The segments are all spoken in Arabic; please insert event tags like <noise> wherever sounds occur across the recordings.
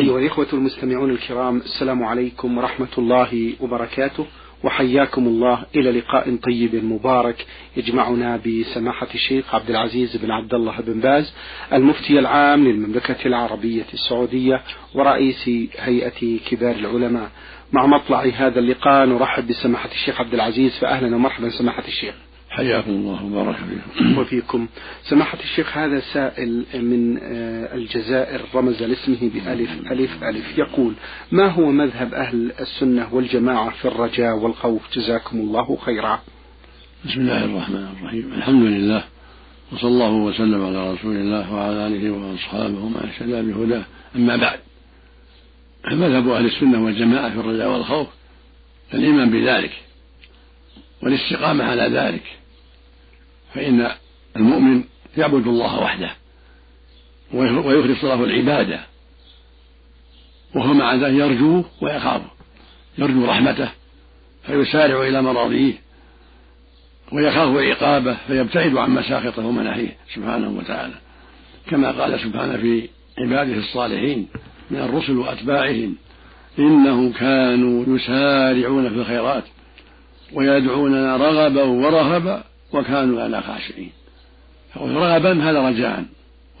أيها الإخوة المستمعون الكرام السلام عليكم ورحمة الله وبركاته وحياكم الله إلى لقاء طيب مبارك يجمعنا بسماحة الشيخ عبد العزيز بن عبد الله بن باز المفتي العام للمملكة العربية السعودية ورئيس هيئة كبار العلماء. مع مطلع هذا اللقاء نرحب بسماحة الشيخ عبد العزيز فأهلا ومرحبا سماحة الشيخ. حياكم الله وبارك فيكم. وفيكم. سماحة الشيخ هذا سائل من آه، الجزائر رمز لاسمه بألف ألف ألف. يقول ما هو مذهب أهل السنة والجماعة في الرجاء والخوف؟ جزاكم الله خيرا. بسم الله الرحمن الرحيم. الحمد لله وصلى الله وسلم على رسول الله وعلى آله وأصحابه ومن اهتدى بهداه. أما بعد فمذهب أهل السنة والجماعة في الرجاء والخوف الإيمان بذلك والاستقامة على ذلك. فإن المؤمن يعبد الله وحده ويخلص له العبادة وهو مع ذلك يرجوه ويخافه يرجو رحمته فيسارع إلى مراضيه ويخاف عقابه فيبتعد عن مساخطه ومناهيه سبحانه وتعالى. كما قال سبحانه في عباده الصالحين من الرسل وأتباعهم إنهم كانوا يسارعون في الخيرات ويدعوننا رغبا ورهبا وكانوا لنا خاشعين. رغبا هذا رجاء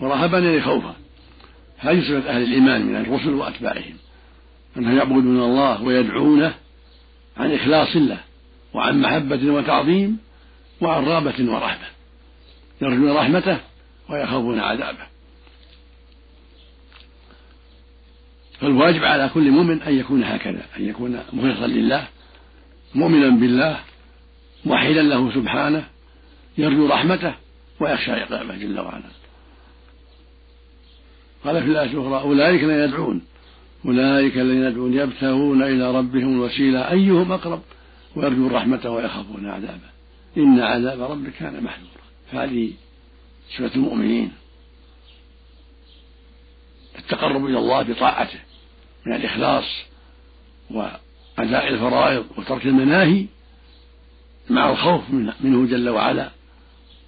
ورهبا يعني خوفا. هذه صفة أهل الإيمان من الرسل وأتباعهم أنهم يعبدون الله ويدعونه عن إخلاص له وعن محبة وتعظيم وعن رغبة ورهبة. يرجون رحمته ويخافون عذابه. فالواجب على كل مؤمن أن يكون هكذا أن يكون مخلصا لله مؤمنا بالله موحدا له سبحانه يرجو رحمته ويخشى عقابه جل وعلا. قال في الآية الأخرى أولئك الذين يدعون أولئك الذين يدعون يبتغون إلى ربهم الوسيلة أيهم أقرب؟ ويرجون رحمته ويخافون عذابه. إن عذاب ربك كان محذورا. فهذه صفة المؤمنين. التقرب إلى الله بطاعته من الإخلاص وأداء الفرائض وترك المناهي مع الخوف منه جل وعلا.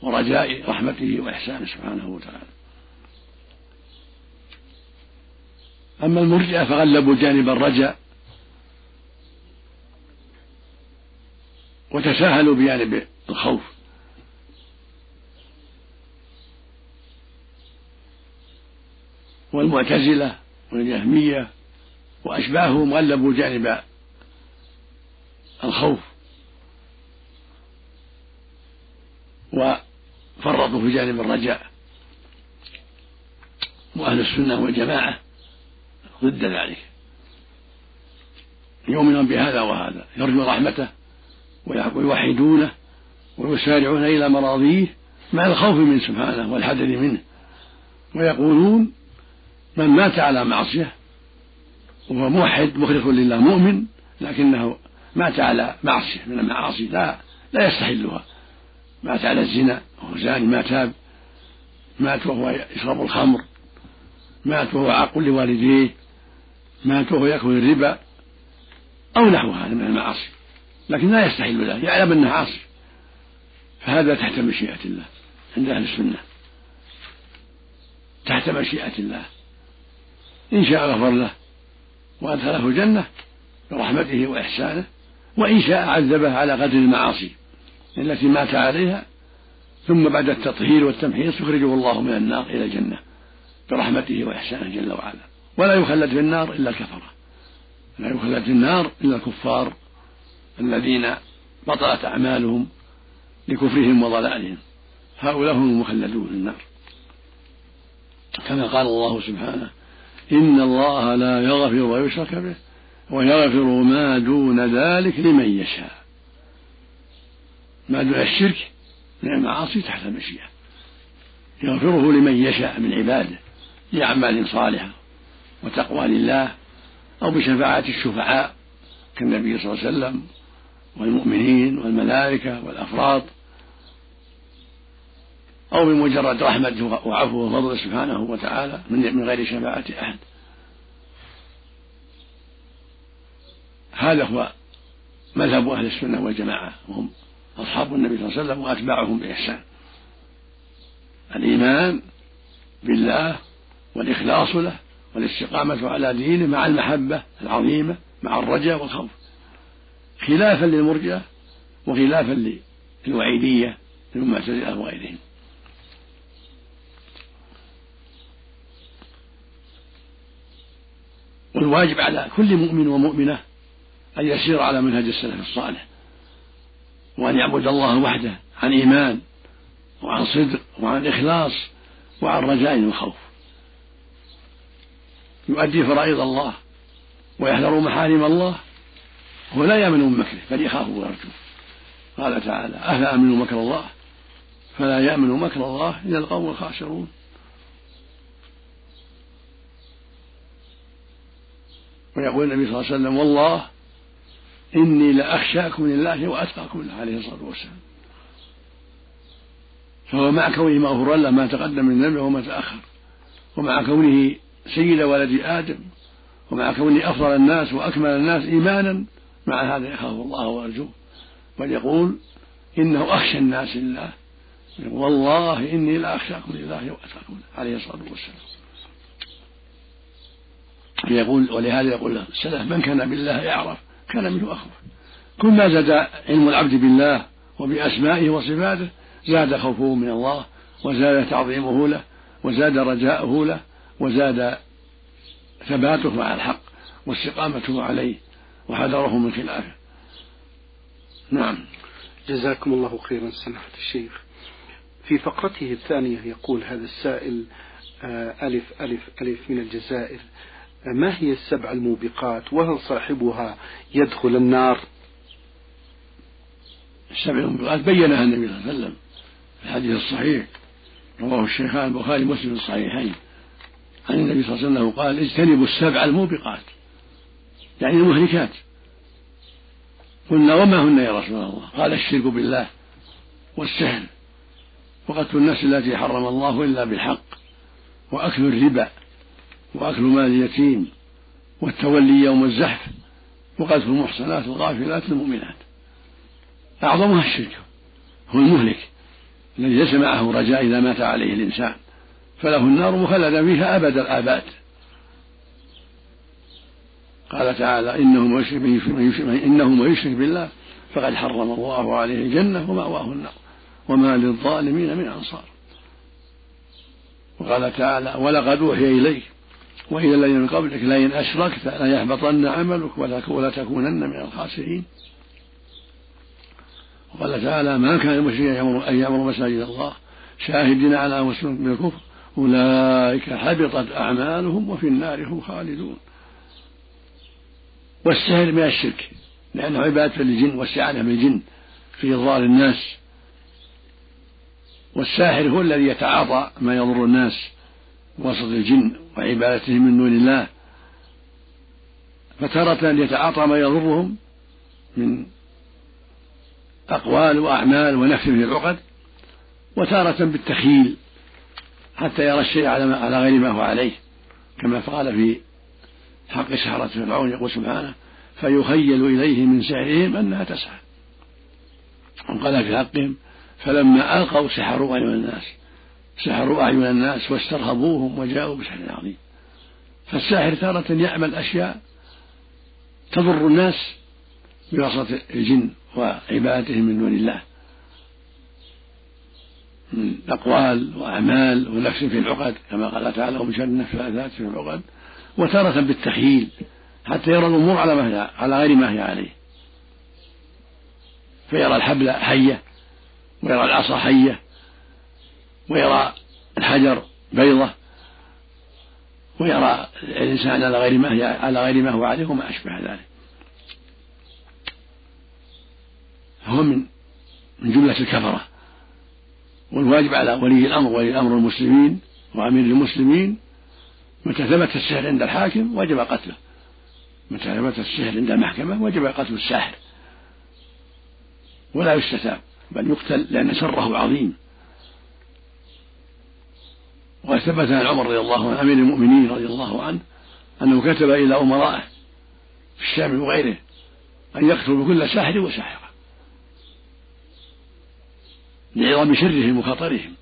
ورجاء رحمته وإحسانه سبحانه وتعالى. أما المرجئة فغلبوا جانب الرجاء وتساهلوا بجانب الخوف. والمعتزلة والجهمية وأشباههم غلبوا جانب الخوف. وفرطوا في جانب الرجاء وأهل السنة والجماعة ضد ذلك. يؤمنون بهذا وهذا يرجو رحمته ويوحدونه ويسارعون إلى مراضيه مع الخوف من سبحانه والحذر منه. ويقولون من مات على معصية وهو موحد مخلص لله مؤمن لكنه مات على معصية من المعاصي لا لا يستحلها. مات على الزنا وهو زاني ما تاب. مات وهو يشرب الخمر. مات وهو عاق لوالديه. مات وهو يأكل الربا. أو نحو هذا من المعاصي. لكن لا يستحل له يعلم انه عاصي. فهذا تحت مشيئة الله عند أهل السنة. تحت مشيئة الله. إن شاء غفر له وأدخله الجنة برحمته وإحسانه. وإن شاء عذبه على قدر المعاصي. التي مات عليها ثم بعد التطهير والتمحيص يخرجه الله من النار إلى الجنة برحمته وإحسانه جل وعلا. ولا يخلد في النار إلا الكفرة. لا يخلد في النار إلا الكفار الذين بطلت أعمالهم لكفرهم وضلالهم. هؤلاء هم المخلدون في النار. كما قال الله سبحانه إن الله لا يغفر ويشرك به ويغفر ما دون ذلك لمن يشاء. ما دون الشرك من المعاصي تحت المشيئة. يغفره لمن يشاء من عباده لأعمال صالحة وتقوى لله أو بشفاعة الشفعاء كالنبي صلى الله عليه وسلم والمؤمنين والملائكة والأفراط أو بمجرد رحمته وعفوه وفضله سبحانه وتعالى من غير شفاعة أحد. هذا هو مذهب أهل السنة والجماعة. وهم أصحاب النبي صلى الله عليه وسلم وأتباعهم بإحسان. الإيمان بالله والإخلاص له والاستقامة على دينه مع المحبة العظيمة مع الرجاء والخوف. خلافا للمرجئة وخلافا للوعيدية للمعتزلة وغيرهم والواجب على كل مؤمن ومؤمنة أن يسير على منهج السلف الصالح. وأن يعبد الله وحده عن إيمان وعن صدق وعن إخلاص وعن رجاء وخوف. يؤدي فرائض الله ويحذر محارم الله هو لا يأمن من مكره بل يخاف ويرجو. قال تعالى أفأمنوا مكر الله؟ فلا يأمن مكر الله إلا القوم الخاسرون. ويقول النبي صلى الله عليه وسلم والله إني لأخشاكم لله وأتقاكم له عليه الصلاة والسلام. فهو مع كونه مغفورا له ما تقدم من ذنبه وما تأخر. ومع كونه سيد ولد آدم. ومع كونه أفضل الناس وأكمل الناس إيمانا. مع هذا يخاف الله ويرجوه. بل يقول إنه أخشى الناس لله. والله إني لأخشاكم لله وأتقاكم عليه الصلاة والسلام. يقول ولهذا يقول له السلف من كان بالله يعرف كان منه أخوف كل ما زاد علم العبد بالله وبأسمائه وصفاته زاد خوفه من الله وزاد تعظيمه له وزاد رجاؤه له وزاد ثباته على الحق واستقامته عليه وحذره من خلافه. نعم. جزاكم الله خيرا سماحة الشيخ. في فقرته الثانية يقول هذا السائل آه، ألف ألف ألف من الجزائر ما هي السبع الموبقات؟ وهل صاحبها يدخل النار؟ السبع الموبقات بينها النبي صلى الله عليه وسلم في الحديث الصحيح رواه الشيخان البخاري ومسلم في الصحيحين. عن النبي صلى الله عليه وسلم قال اجتنبوا السبع الموبقات. يعني المهلكات. قلنا وما هن يا رسول الله؟ قال الشرك بالله والسهل. وقتل النفس التي حرم الله إلا بالحق. وأكل الربا. وأكل مال اليتيم والتولي يوم الزحف وقذف المحصنات الغافلات المؤمنات. أعظمها الشرك هو المهلك الذي ليس معه رجاء إذا مات عليه الإنسان. فله النار مخلدا فيها أبد الآباد. قال تعالى إنه من يشرك بالله فقد حرم الله عليه الجنة ومأواه النار وما للظالمين من أنصار. وقال تعالى ولقد أوحي إليك وإلى الذين من قبلك لئن أشركت ليحبطن عملك ولتكونن من الخاسرين. وقال تعالى ما كان المشركين أن يأمروا مساجد الله شاهدين على أنفسهم بالكفر أولئك حبطت أعمالهم وفي النار هم خالدون. والسهل من الشرك لأنه عبادة للجن واستعانة بالجن في إضرار الناس. والساحر هو الذي يتعاطى ما يضر الناس. بوسط الجن وعبادتهم من دون الله فتارة يتعاطى ما يضرهم من أقوال وأعمال ونفس في العقد وتارة بالتخيل حتى يرى الشيء على غير ما هو عليه كما قال في حق سحرة فرعون يقول سبحانه فيخيل إليه من سحرهم أنها تسعى وقال في حقهم فلما ألقوا سحروا أعين الناس. سحروا أعين الناس واسترهبوهم وجاءوا بسحر عظيم. فالساحر تارة يعمل أشياء تضر الناس بواسطة الجن وعبادتهم من دون الله. من أقوال وأعمال ونفس في العقد كما قال تعالى ومن شر النفاثات في العقد وتارة بالتخييل حتى يرى الأمور على ما هي على غير ما هي عليه. فيرى الحبل حية ويرى العصا حية ويرى الحجر بيضة ويرى الإنسان على غير ما هي على غير ما هو عليه وما أشبه ذلك. هو من من جملة الكفرة. والواجب على ولي الأمر ولي الأمر المسلمين وأمير المسلمين متى ثبت السحر عند الحاكم وجب قتله. متى ثبت السحر عند المحكمة وجب قتل الساحر. ولا يستتاب بل يقتل لأن شره عظيم. وقد ثبت عن عمر رضي الله عنه أمير المؤمنين رضي الله عنه أنه كتب إلى أمرائه في الشام وغيره أن يقتلوا كل ساحر وساحرة لعظم شرهم وخطرهم.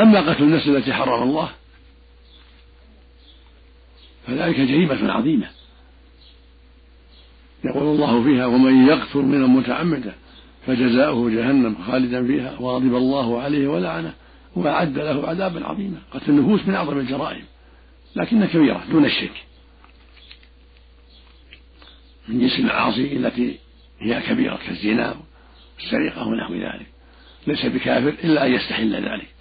أما قتل النفس التي حرم الله فذلك جريمة عظيمة. يقول الله فيها ومن يقتل من متعمدا فجزاؤه جهنم خالدا فيها وغضب الله عليه ولعنه وأعد له عذابا عظيما. قتل النفوس من أعظم الجرائم لكنها كبيرة دون الشرك. من جنس المعاصي التي هي كبيرة كالزنا والسرقة ونحو ذلك. ليس بكافر إلا أن يستحل ذلك.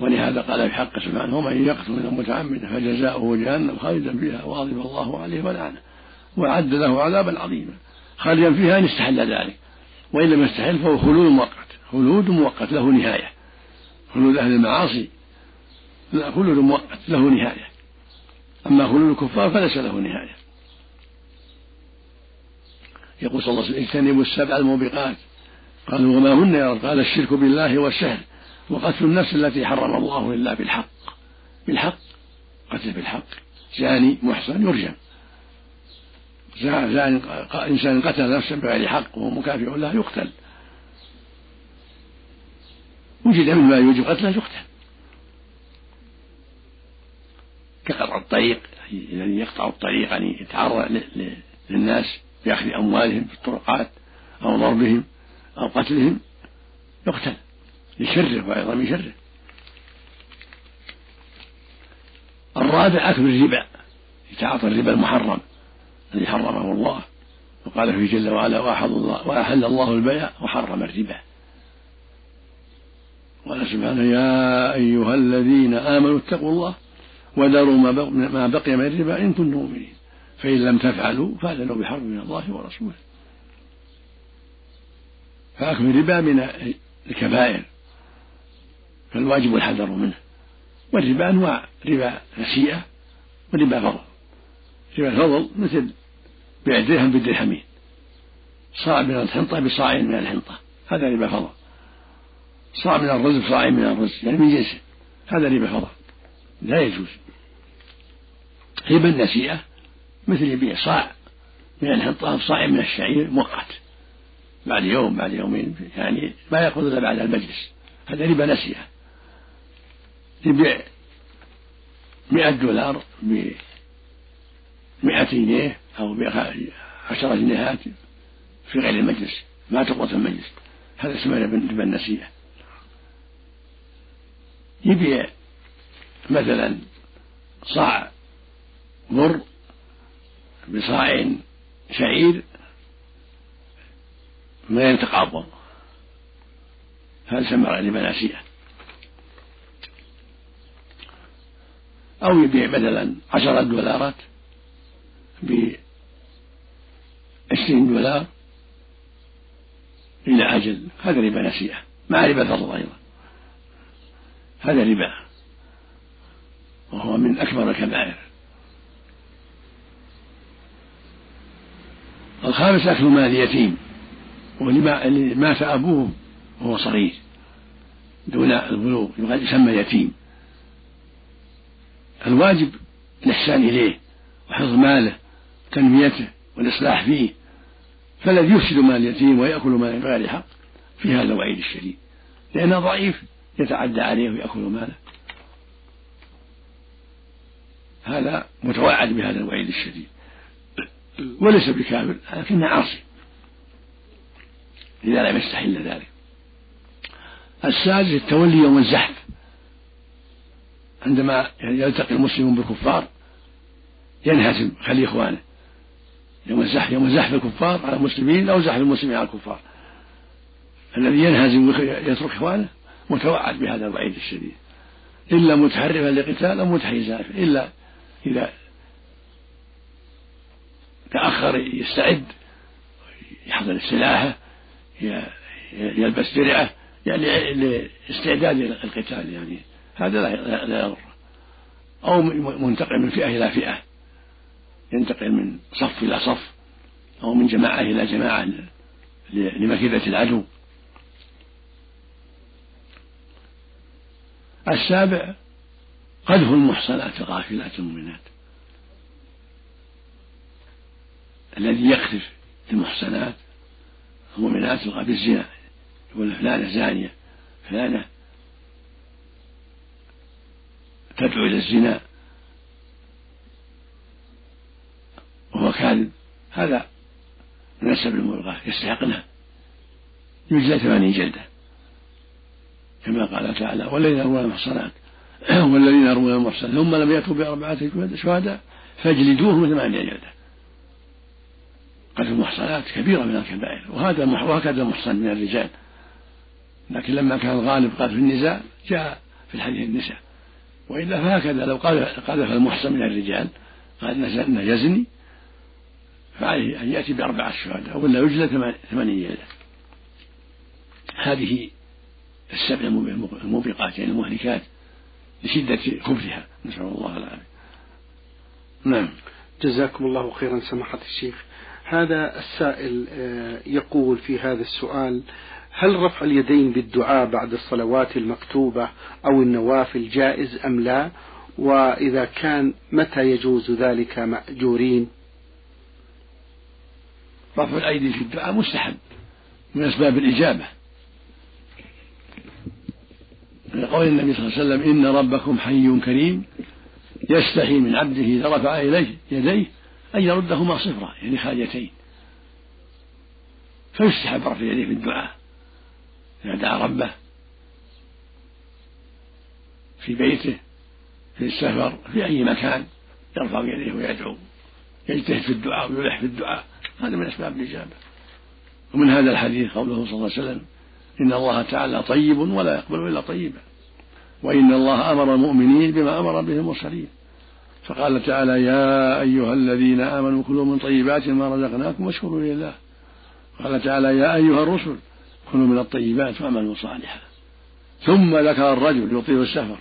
ولهذا قال في حق سبحانه ومن يقتل من متعمدا فجزاؤه جهنم خالدا فيها وغضب الله عليه ولعنه وأعد له عذابا عظيما. خالدا فيها إن استحل ذلك وإن لم يستحل فهو خلود مؤقت خلود مؤقت له نهاية. خلود أهل المعاصي لا خلود مؤقت له نهاية. أما خلود الكفار فليس له نهاية. يقول صلى الله عليه وسلم اجتنبوا السبع الموبقات. قالوا وما هن يا رب قال الشرك بالله والسهل. وقتل النفس التي حرم الله إلا بالحق. بالحق قتل بالحق. زاني محصن يرجم زاني إنسان قتل نفسا بغير حق وهو مكافئ له يقتل. وجد منه ما يوجب قتله يقتل. كقطع الطريق الذي يقطع الطريق يعني يتعرض للناس بأخذ أموالهم في الطرقات أو ضربهم أو قتلهم يقتل. لشره وعظم شره الرابع أكل الربا يتعاطى الربا المحرم الذي حرمه الله. وقال فيه جل وعلا وأحل الله, وأحل الله البيع وحرم الربا. قال سبحانه يا أيها الذين آمنوا اتقوا الله وذروا ما بقي من الربا إن كنتم مؤمنين. فإن لم تفعلوا فأذنوا بحرب من الله ورسوله. فأكل الربا من الكبائر. فالواجب الحذر منه. والربا أنواع ربا نسيئة وربا فضل. ربا الفضل مثل بيع الدرهم بالدرهمين صاع من الحنطة بصاع من الحنطة. هذا ربا فضل. صاع من الرز بصاع من الرز يعني من جنسه. هذا ربا فضل. لا يجوز. ربا النسيئة مثل يبيع صاع من الحنطة بصاع من الشعير مؤقت. بعد يوم بعد يومين يعني ما يأخذ إلا بعد المجلس. هذا ربا نسيئة. يبيع مئة دولار بمئة جنيه أو بعشرة جنيهات في غير المجلس ما تقوى المجلس. هذا اسمه ربا النسيئة يبيع مثلا صاع بر بصاع شعير ما يتقابض هذا يسمى ربا أو يبيع مثلا عشرة دولارات بعشرين دولار إلى أجل هذا ربا نسيئة مع ربا الفضل أيضا. هذا ربا وهو من أكبر الكبائر. الخامس أكل مال اليتيم واللي مات أبوه وهو صغير دون البلوغ يسمى يتيم. الواجب الإحسان إليه وحفظ ماله تنميته والإصلاح فيه فالذي يفسد مال اليتيم ويأكل مال بغير حق في هذا الوعيد الشديد لأنه ضعيف يتعدى عليه ويأكل ماله. هذا متوعد بهذا الوعيد الشديد. وليس بكافر لكنه عاصي. إذا لم يستحل ذلك. السادس التولي يوم الزحف. عندما يلتقي المسلمون بالكفار ينهزم خلي إخوانه. يوم الزحف يوم زحف الكفار على المسلمين أو زحف المسلمين على الكفار. الذي ينهزم ويترك إخوانه متوعد بهذا الوعيد الشديد. إلا متحرفا لقتال أو متحيزا إلا إذا تأخر يستعد يحضر سلاحه يلبس درعة يعني لاستعداد القتال يعني هذا لا يضر. أو منتقل من فئة إلى فئة. ينتقل من صف إلى صف أو من جماعة إلى جماعة لمكيدة العدو. السابع قذف المحصنات الغافلات المؤمنات. الذي يقذف المحصنات المؤمنات بالزنا يقول فلانة زانية فلانة تدعو إلى الزنا. وهو كاذب. هذا السبب الملغاة يستحقنا. يجزى ثمانين جلدة. كما قال تعالى والذين يرمون المحصنات <clears throat> والذين يرمون المحصنات ثم لم يأتوا بأربعة شهداء فاجلدوهم ثمانية جلدة. قتل المحصنات كبيرة من الكبائر. وهذا وهكذا المحصن من الرجال. لكن لما كان الغالب قال في النزاع جاء في الحديث النساء. وإلا فهكذا لو قذف المحصن من الرجال قال انه يزني فعليه أن يأتي بأربعة شهداء ولا يجلد ثمانية جلدة هذه السبع الموبقات يعني المهلكات لشدة خبثها نسأل الله العافية. نعم. جزاكم الله خيرا سماحة الشيخ. هذا السائل آه، يقول في هذا السؤال هل رفع اليدين بالدعاء بعد الصلوات المكتوبة أو النوافل جائز أم لا؟ وإذا كان متى يجوز ذلك مأجورين؟ رفع الأيدي في الدعاء مستحب من أسباب الإجابة. لقول النبي صلى الله عليه وسلم إن ربكم حي كريم يستحي من عبده إذا رفع إليه يديه أن يردهما صفرا يعني خاليتين فيستحب رفع يديه في الدعاء. إذا دعا ربه في بيته في السفر في أي مكان يرفع يديه ويدعو يجتهد في الدعاء ويلح في الدعاء. هذا من أسباب الإجابة. ومن هذا الحديث قوله صلى الله عليه وسلم إن الله تعالى طيب ولا يقبل إلا طيبا وإن الله أمر المؤمنين بما أمر به المرسلين. فقال تعالى يا أيها الذين آمنوا كلوا من طيبات ما رزقناكم واشكروا لله. قال تعالى يا أيها الرسل كلوا من الطيبات واعملوا صالحا. ثم ذكر الرجل يطيل السفر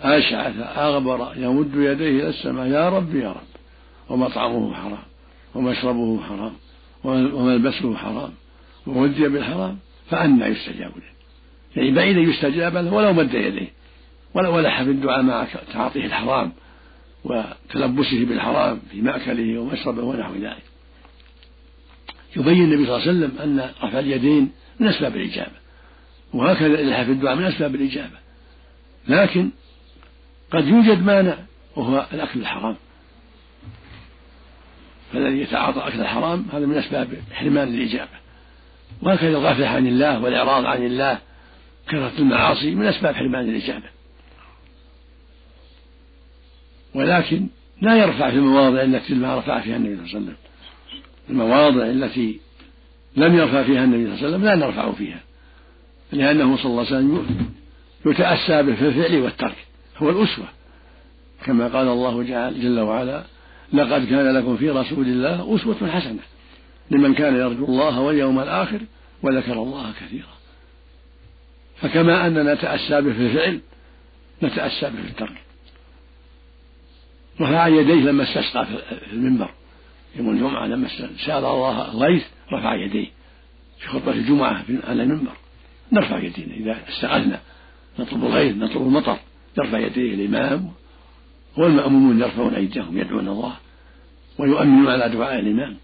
أشعث أغبر يمد يديه إلى السماء يا رب يا رب. ومطعمه حرام ومشربه حرام وملبسه حرام وودي بالحرام فأنى يستجاب له. يعني بعيد يستجاب له ولو مد يديه. ولو ولح في الدعاء مع تعاطيه الحرام وتلبسه بالحرام في مأكله ومشربه ونحو ذلك. يبين النبي صلى الله عليه وسلم أن رفع اليدين من أسباب الإجابة. وهكذا الإلحاح في الدعاء من أسباب الإجابة. لكن قد يوجد مانع وهو الأكل الحرام. فالذي يتعاطى أكل الحرام هذا من أسباب حرمان الإجابة. وهكذا الغفلة عن الله والإعراض عن الله كثرة المعاصي من أسباب حرمان الإجابة. ولكن لا يرفع في المواضع التي ما رفع فيها النبي صلى الله عليه وسلم. المواضع التي لم يرفع فيها النبي صلى الله عليه وسلم لا نرفع فيها لأنه صلى الله عليه وسلم يتأسى به في الفعل والترك هو الأسوة. كما قال الله جل وعلا لقد كان لكم في رسول الله أسوة حسنة لمن كان يرجو الله واليوم الآخر وذكر الله كثيرا. فكما أننا نتأسى به في الفعل نتأسى به في الترك رفع يديه لما استسقى في المنبر يوم الجمعة لما سأل الله الغيث رفع يديه في خطبة الجمعة على المنبر. نرفع يدينا. إذا استغلنا نطلب الغيث نطلب المطر يرفع يديه الإمام والمأمومون يرفعون أيديهم يدعون الله ويؤمنون على دعاء الإمام.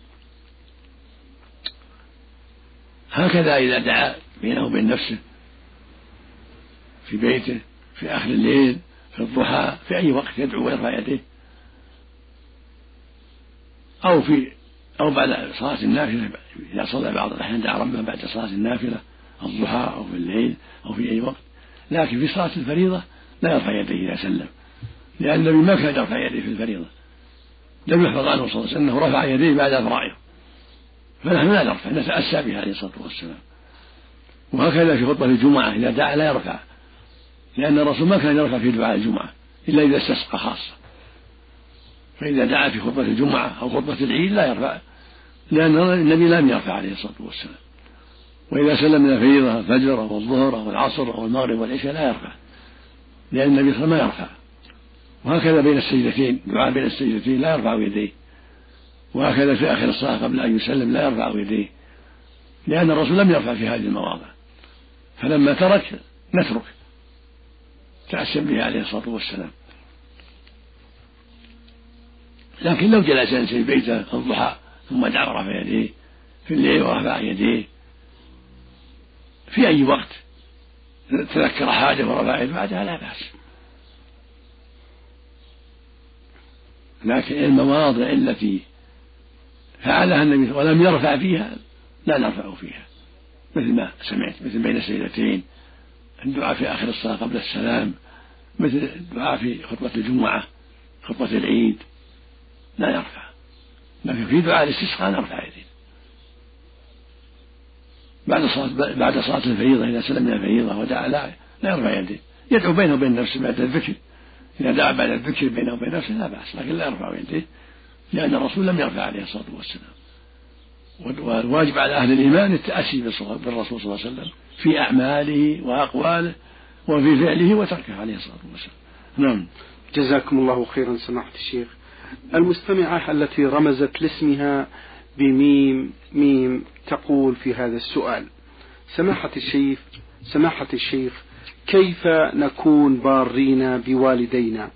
هكذا إذا دعا بينه وبين نفسه في بيته في آخر الليل في الضحى في أي وقت يدعو ويرفع يديه أو في أو بعد صلاة النافلة إذا صلى بعض الأحيان دعا ربه بعد صلاة النافلة الضحى أو في الليل أو في أي وقت. لكن في صلاة الفريضة لا يرفع يديه إذا سلم لأن النبي ما كان يرفع يديه في الفريضة. لم يحفظ عنه صلى الله عليه وسلم أنه رفع يديه بعد الفرائض فنحن لا نرفع نتأسى به عليه الصلاة والسلام. وهكذا في خطبة الجمعة إذا دعا لا يرفع لأن الرسول ما كان يرفع في دعاء الجمعة إلا إذا استسقى خاصة. فإذا دعا في خطبة الجمعة أو خطبة العيد لا يرفع لأن النبي لم يرفع عليه الصلاة والسلام. وإذا سلم من الفريضة الفجر أو الظهر أو العصر أو المغرب والعشاء لا يرفع لأن النبي صلى الله عليه وسلم ما يرفع. وهكذا بين السجدتين دعاء بين السجدتين لا يرفع يديه. وهكذا في آخر الصلاة قبل أن يسلم لا يرفع يديه. لأن الرسول لم يرفع في هذه المواضع. فلما ترك نترك تأسم به عليه الصلاة والسلام. لكن لو جلس في بيته الضحى ثم دعا ورفع يديه في الليل ورفع يديه في أي وقت تذكر حاجة ورفع بعدها لا بأس. لكن المواضع التي فعلها النبي ولم يرفع فيها لا نرفع فيها. مثل ما سمعت مثل بين السيدتين الدعاء في آخر الصلاة قبل السلام مثل الدعاء في خطبة الجمعة خطبة العيد لا يرفع. لكن في دعاء الاستسقاء نرفع يدين بعد صلاة بعد صلاة الفريضة إذا سلم من الفريضة ودعا لا لا يرفع يديه. يدعو بينه وبين نفسه بعد الذكر. إذا دعا بعد الذكر بينه وبين نفسه لا بأس لكن لا يرفع يديه لأن الرسول لم يرفع عليه الصلاة والسلام. والواجب على أهل الإيمان التأسي بالرسول صلى الله عليه وسلم في أعماله وأقواله وفي فعله وتركه عليه الصلاة والسلام. نعم. جزاكم الله خيرا سماحة الشيخ. المستمعة التي رمزت لاسمها بميم ميم تقول في هذا السؤال. سماحة الشيخ سماحة الشيخ كيف نكون بارين بوالدينا؟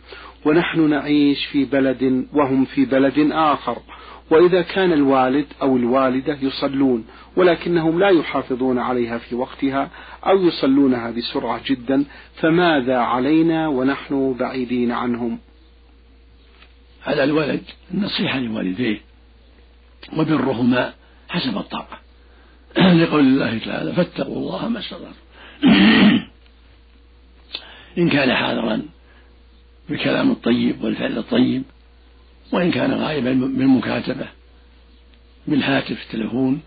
ونحن نعيش في بلد وهم في بلد آخر. وإذا كان الوالد أو الوالدة يصلون ولكنهم لا يحافظون عليها في وقتها أو يصلونها بسرعة جدا فماذا علينا ونحن بعيدين عنهم؟ على الولد النصيحة لوالديه وبرهما حسب الطاقة. <clears throat> لقول الله تعالى فاتقوا الله ما استطعتم. <clears throat> إن كان حاضرا بالكلام الطيب والفعل الطيب وإن كان غائبا بالمكاتبة بالهاتف التلفون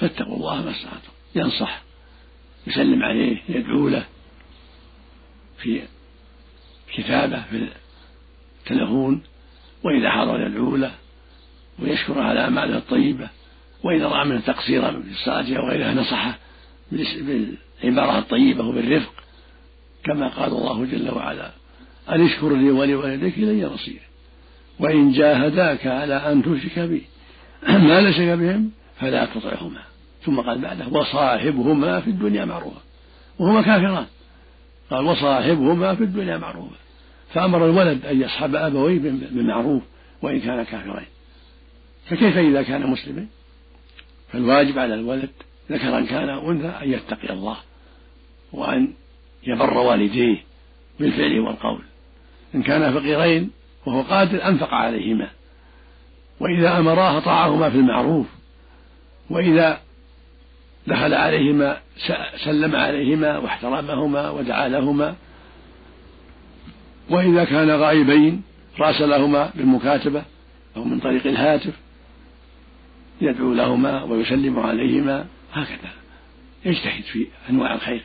فاتقوا الله ما استطعتم. ينصح يسلم عليه يدعو له في كتابة في التلفون وإذا حضر يدعو له ويشكر على أعماله الطيبة وإذا رأى منه تقصيرا في الصلاة أو غيرها نصحه بالعبارة الطيبة وبالرفق كما قال الله جل وعلا أن اشكر لي ولوالديك إلي مصير وإن جاهداك على أن تشرك بي <clears throat> ما ليس بهم فلا تطعهما. ثم قال بعده وصاحبهما في الدنيا معروفا. وهما كافران. قال وصاحبهما في الدنيا معروفا. فأمر الولد أن يصحب أبويه بالمعروف وإن كان كافرين. فكيف إذا كان مسلما؟ فالواجب على الولد ذكرا كان أنثى أن يتقي الله وأن يبر والديه بالفعل والقول. إن كانا فقيرين وهو قادر أنفق عليهما. وإذا أمراه طاعهما في المعروف. وإذا دخل عليهما سلم عليهما واحترمهما ودعا لهما وإذا كان غائبين راسلهما بالمكاتبة أو من طريق الهاتف يدعو لهما ويسلم عليهما هكذا. يجتهد في أنواع الخير.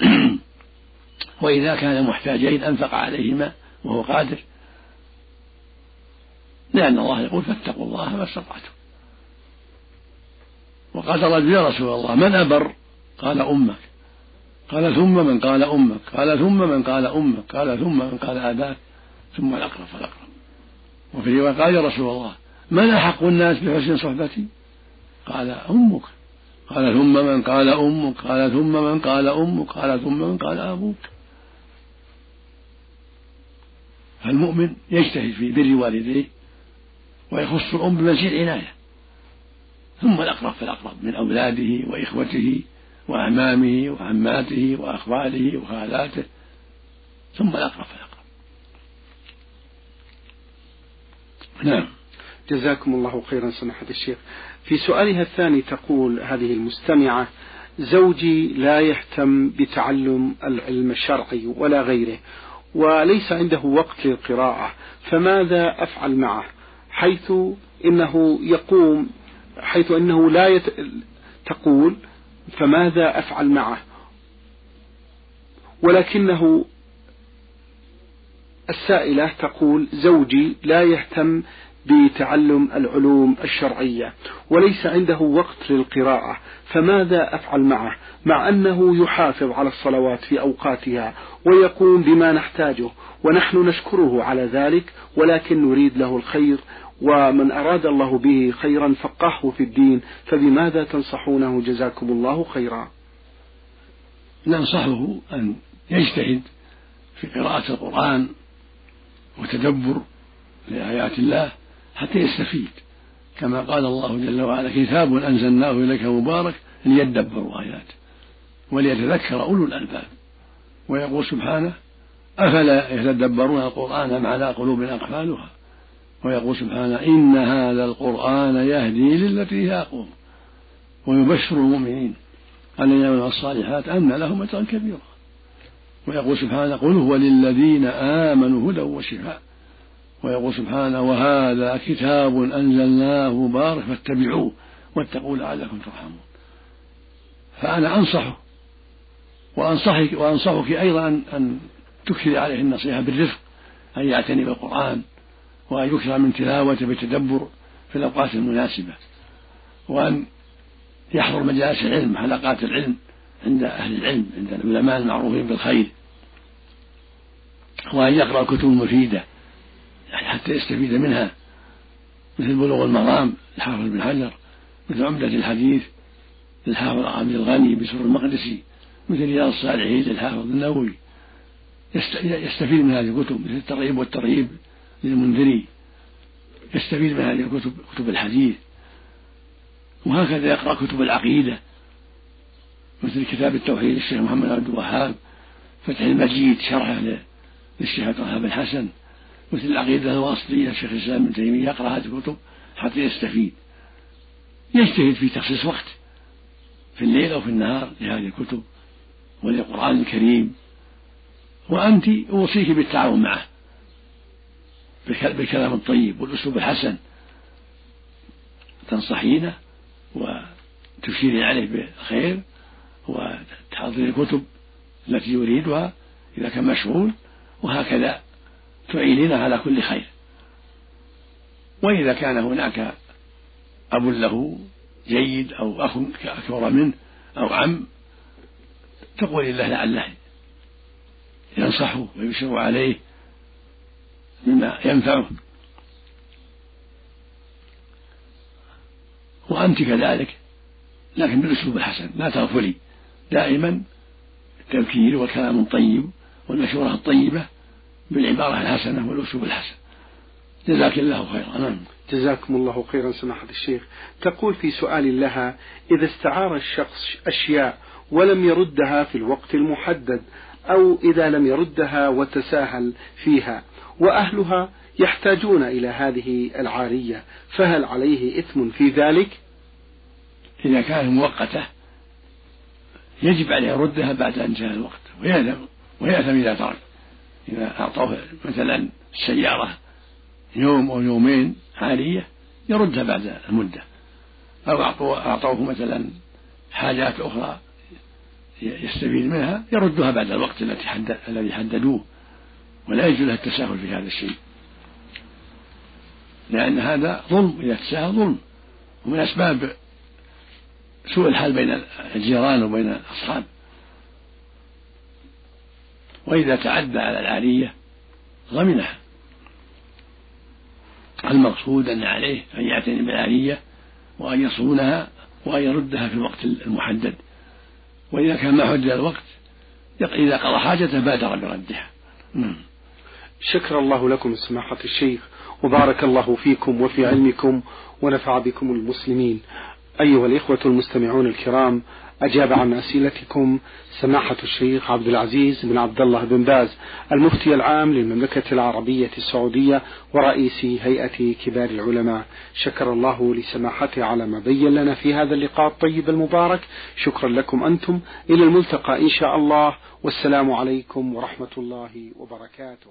<clears throat> وإذا كان محتاجين أنفق عليهما وهو قادر. لأن الله يقول فاتقوا الله ما استطعتم. وقال رجل يا رسول الله من أبر؟ قال أمك. قال ثم من قال أمك قال ثم من قال أمك قال ثم من قال أباك ثم الأقرب فالأقرب. وفي رواية قال يا رسول الله من أحق الناس بحسن صحبتي؟ قال أمك. قال ثم من قال أمك قال ثم من قال أمك قال ثم من قال أبوك. فالمؤمن يجتهد في بر والديه ويخص الأم بمزيد عناية ثم الأقرب فالأقرب من أولاده وإخوته وأعمامه وعماته وأخواله وخالاته ثم الأقرب فالأقرب. نعم. جزاكم الله خيرا سماحة الشيخ. في سؤالها الثاني تقول هذه المستمعة زوجي لا يهتم بتعلم العلم الشرعي ولا غيره وليس عنده وقت للقراءة فماذا أفعل معه؟ حيث إنه يقوم حيث إنه لا يت... تقول فماذا أفعل معه؟ ولكنه السائلة تقول زوجي لا يهتم بتعلم العلوم الشرعية وليس عنده وقت للقراءة فماذا أفعل معه؟ مع أنه يحافظ على الصلوات في أوقاتها ويقوم بما نحتاجه ونحن نشكره على ذلك ولكن نريد له الخير ومن أراد الله به خيرا فقهه في الدين فبماذا تنصحونه؟ جزاكم الله خيرا. ننصحه أن يجتهد في قراءة القرآن وتدبر لآيات الله حتى يستفيد. كما قال الله جل وعلا كتاب أنزلناه إليك مبارك ليدبروا آياته وليتذكر أولو الألباب. ويقول سبحانه أفلا يتدبرون القرآن أم على قلوب أقفالها؟ ويقول سبحانه إن هذا القرآن يهدي للتي هي أقوم ويبشر المؤمنين الذين يعملون الصالحات أن لهم أجرا كبيرا. ويقول سبحانه قل هو للذين آمنوا هدى وشفاء. ويقول سبحانه وهذا كتاب أنزلناه مبارك فاتبعوه واتقوا لعلكم ترحمون. فأنا أنصحه وأنصحك وأنصحك أيضا أن تكثر عليه النصيحة بالرفق أن يعتني بالقرآن. وأن يكثر من تلاوته بالتدبر في الأوقات المناسبة وأن يحضر مجالس العلم حلقات العلم عند أهل العلم عند العلماء المعروفين بالخير وأن يقرأ الكتب المفيدة يعني حتى يستفيد منها مثل بلوغ المرام الحافظ بن حجر مثل عمدة الحديث للحافظ عبد الغني بسر المقدسي مثل رياض الصالحين للحافظ النووي. يستفيد من هذه الكتب مثل الترغيب والترهيب للمنذري يستفيد من هذه الكتب كتب الحديث. وهكذا يقرأ كتب العقيدة مثل كتاب التوحيد للشيخ محمد عبد الوهاب فتح المجيد شرحه للشيخ عبد الوهاب الحسن. مثل العقيدة الواسطية للشيخ الإسلام ابن تيمية يقرأ هذه الكتب حتى يستفيد. يجتهد في تخصيص وقت في الليل أو في النهار لهذه الكتب وللقرآن الكريم. وأنت أوصيك بالتعاون معه. بالكلام الطيب والأسلوب الحسن. تنصحينه وتشيري عليه بالخير وتحضري الكتب التي يريدها إذا كان مشغول وهكذا تعينينه على كل خير. وإذا كان هناك أب له جيد أو أخ أكبر منه أو عم تقول الله لعله ينصحه ويشير عليه بما ينفعه وأنت كذلك لكن بالأسلوب الحسن لا تغفلي. دائما التذكير والكلام الطيب والمشورة الطيبة بالعبارة الحسنة والأسلوب الحسن. جزاك الله خيرا. نعم. جزاكم الله خيرا سماحة الشيخ. تقول في سؤال لها إذا استعار الشخص أشياء ولم يردها في الوقت المحدد أو إذا لم يردها وتساهل فيها. وأهلها يحتاجون إلى هذه العارية فهل عليه إثم في ذلك؟ إذا كانت مؤقتة يجب عليه يردها بعد أن جاء الوقت ويأثم ويأثم إذا ترك. إذا أعطوه مثلا السيارة يوم أو يومين عالية يردها بعد المدة. أو أعطوه مثلا حاجات أخرى يستفيد منها يردها بعد الوقت التي الذي حددوه ولا يجوز له التساهل في هذا الشيء. لأن هذا ظلم إذا تساهل ظلم. ومن أسباب سوء الحال بين الجيران وبين الأصحاب. وإذا تعدى على العارية ضمنها. المقصود أن عليه أن يعتني بالعارية وأن يصونها وأن يردها في الوقت المحدد. وإذا كان ما حدد الوقت إذا قضى حاجته بادر بردها. نعم. شكر الله لكم سماحة الشيخ وبارك الله فيكم وفي علمكم ونفع بكم المسلمين. أيها الإخوة المستمعون الكرام أجاب عن أسئلتكم سماحة الشيخ عبد العزيز بن عبد الله بن باز المفتي العام للمملكة العربية السعودية ورئيس هيئة كبار العلماء. شكر الله لسماحته على ما بين لنا في هذا اللقاء الطيب المبارك. شكرا لكم أنتم. إلى الملتقى إن شاء الله. والسلام عليكم ورحمة الله وبركاته.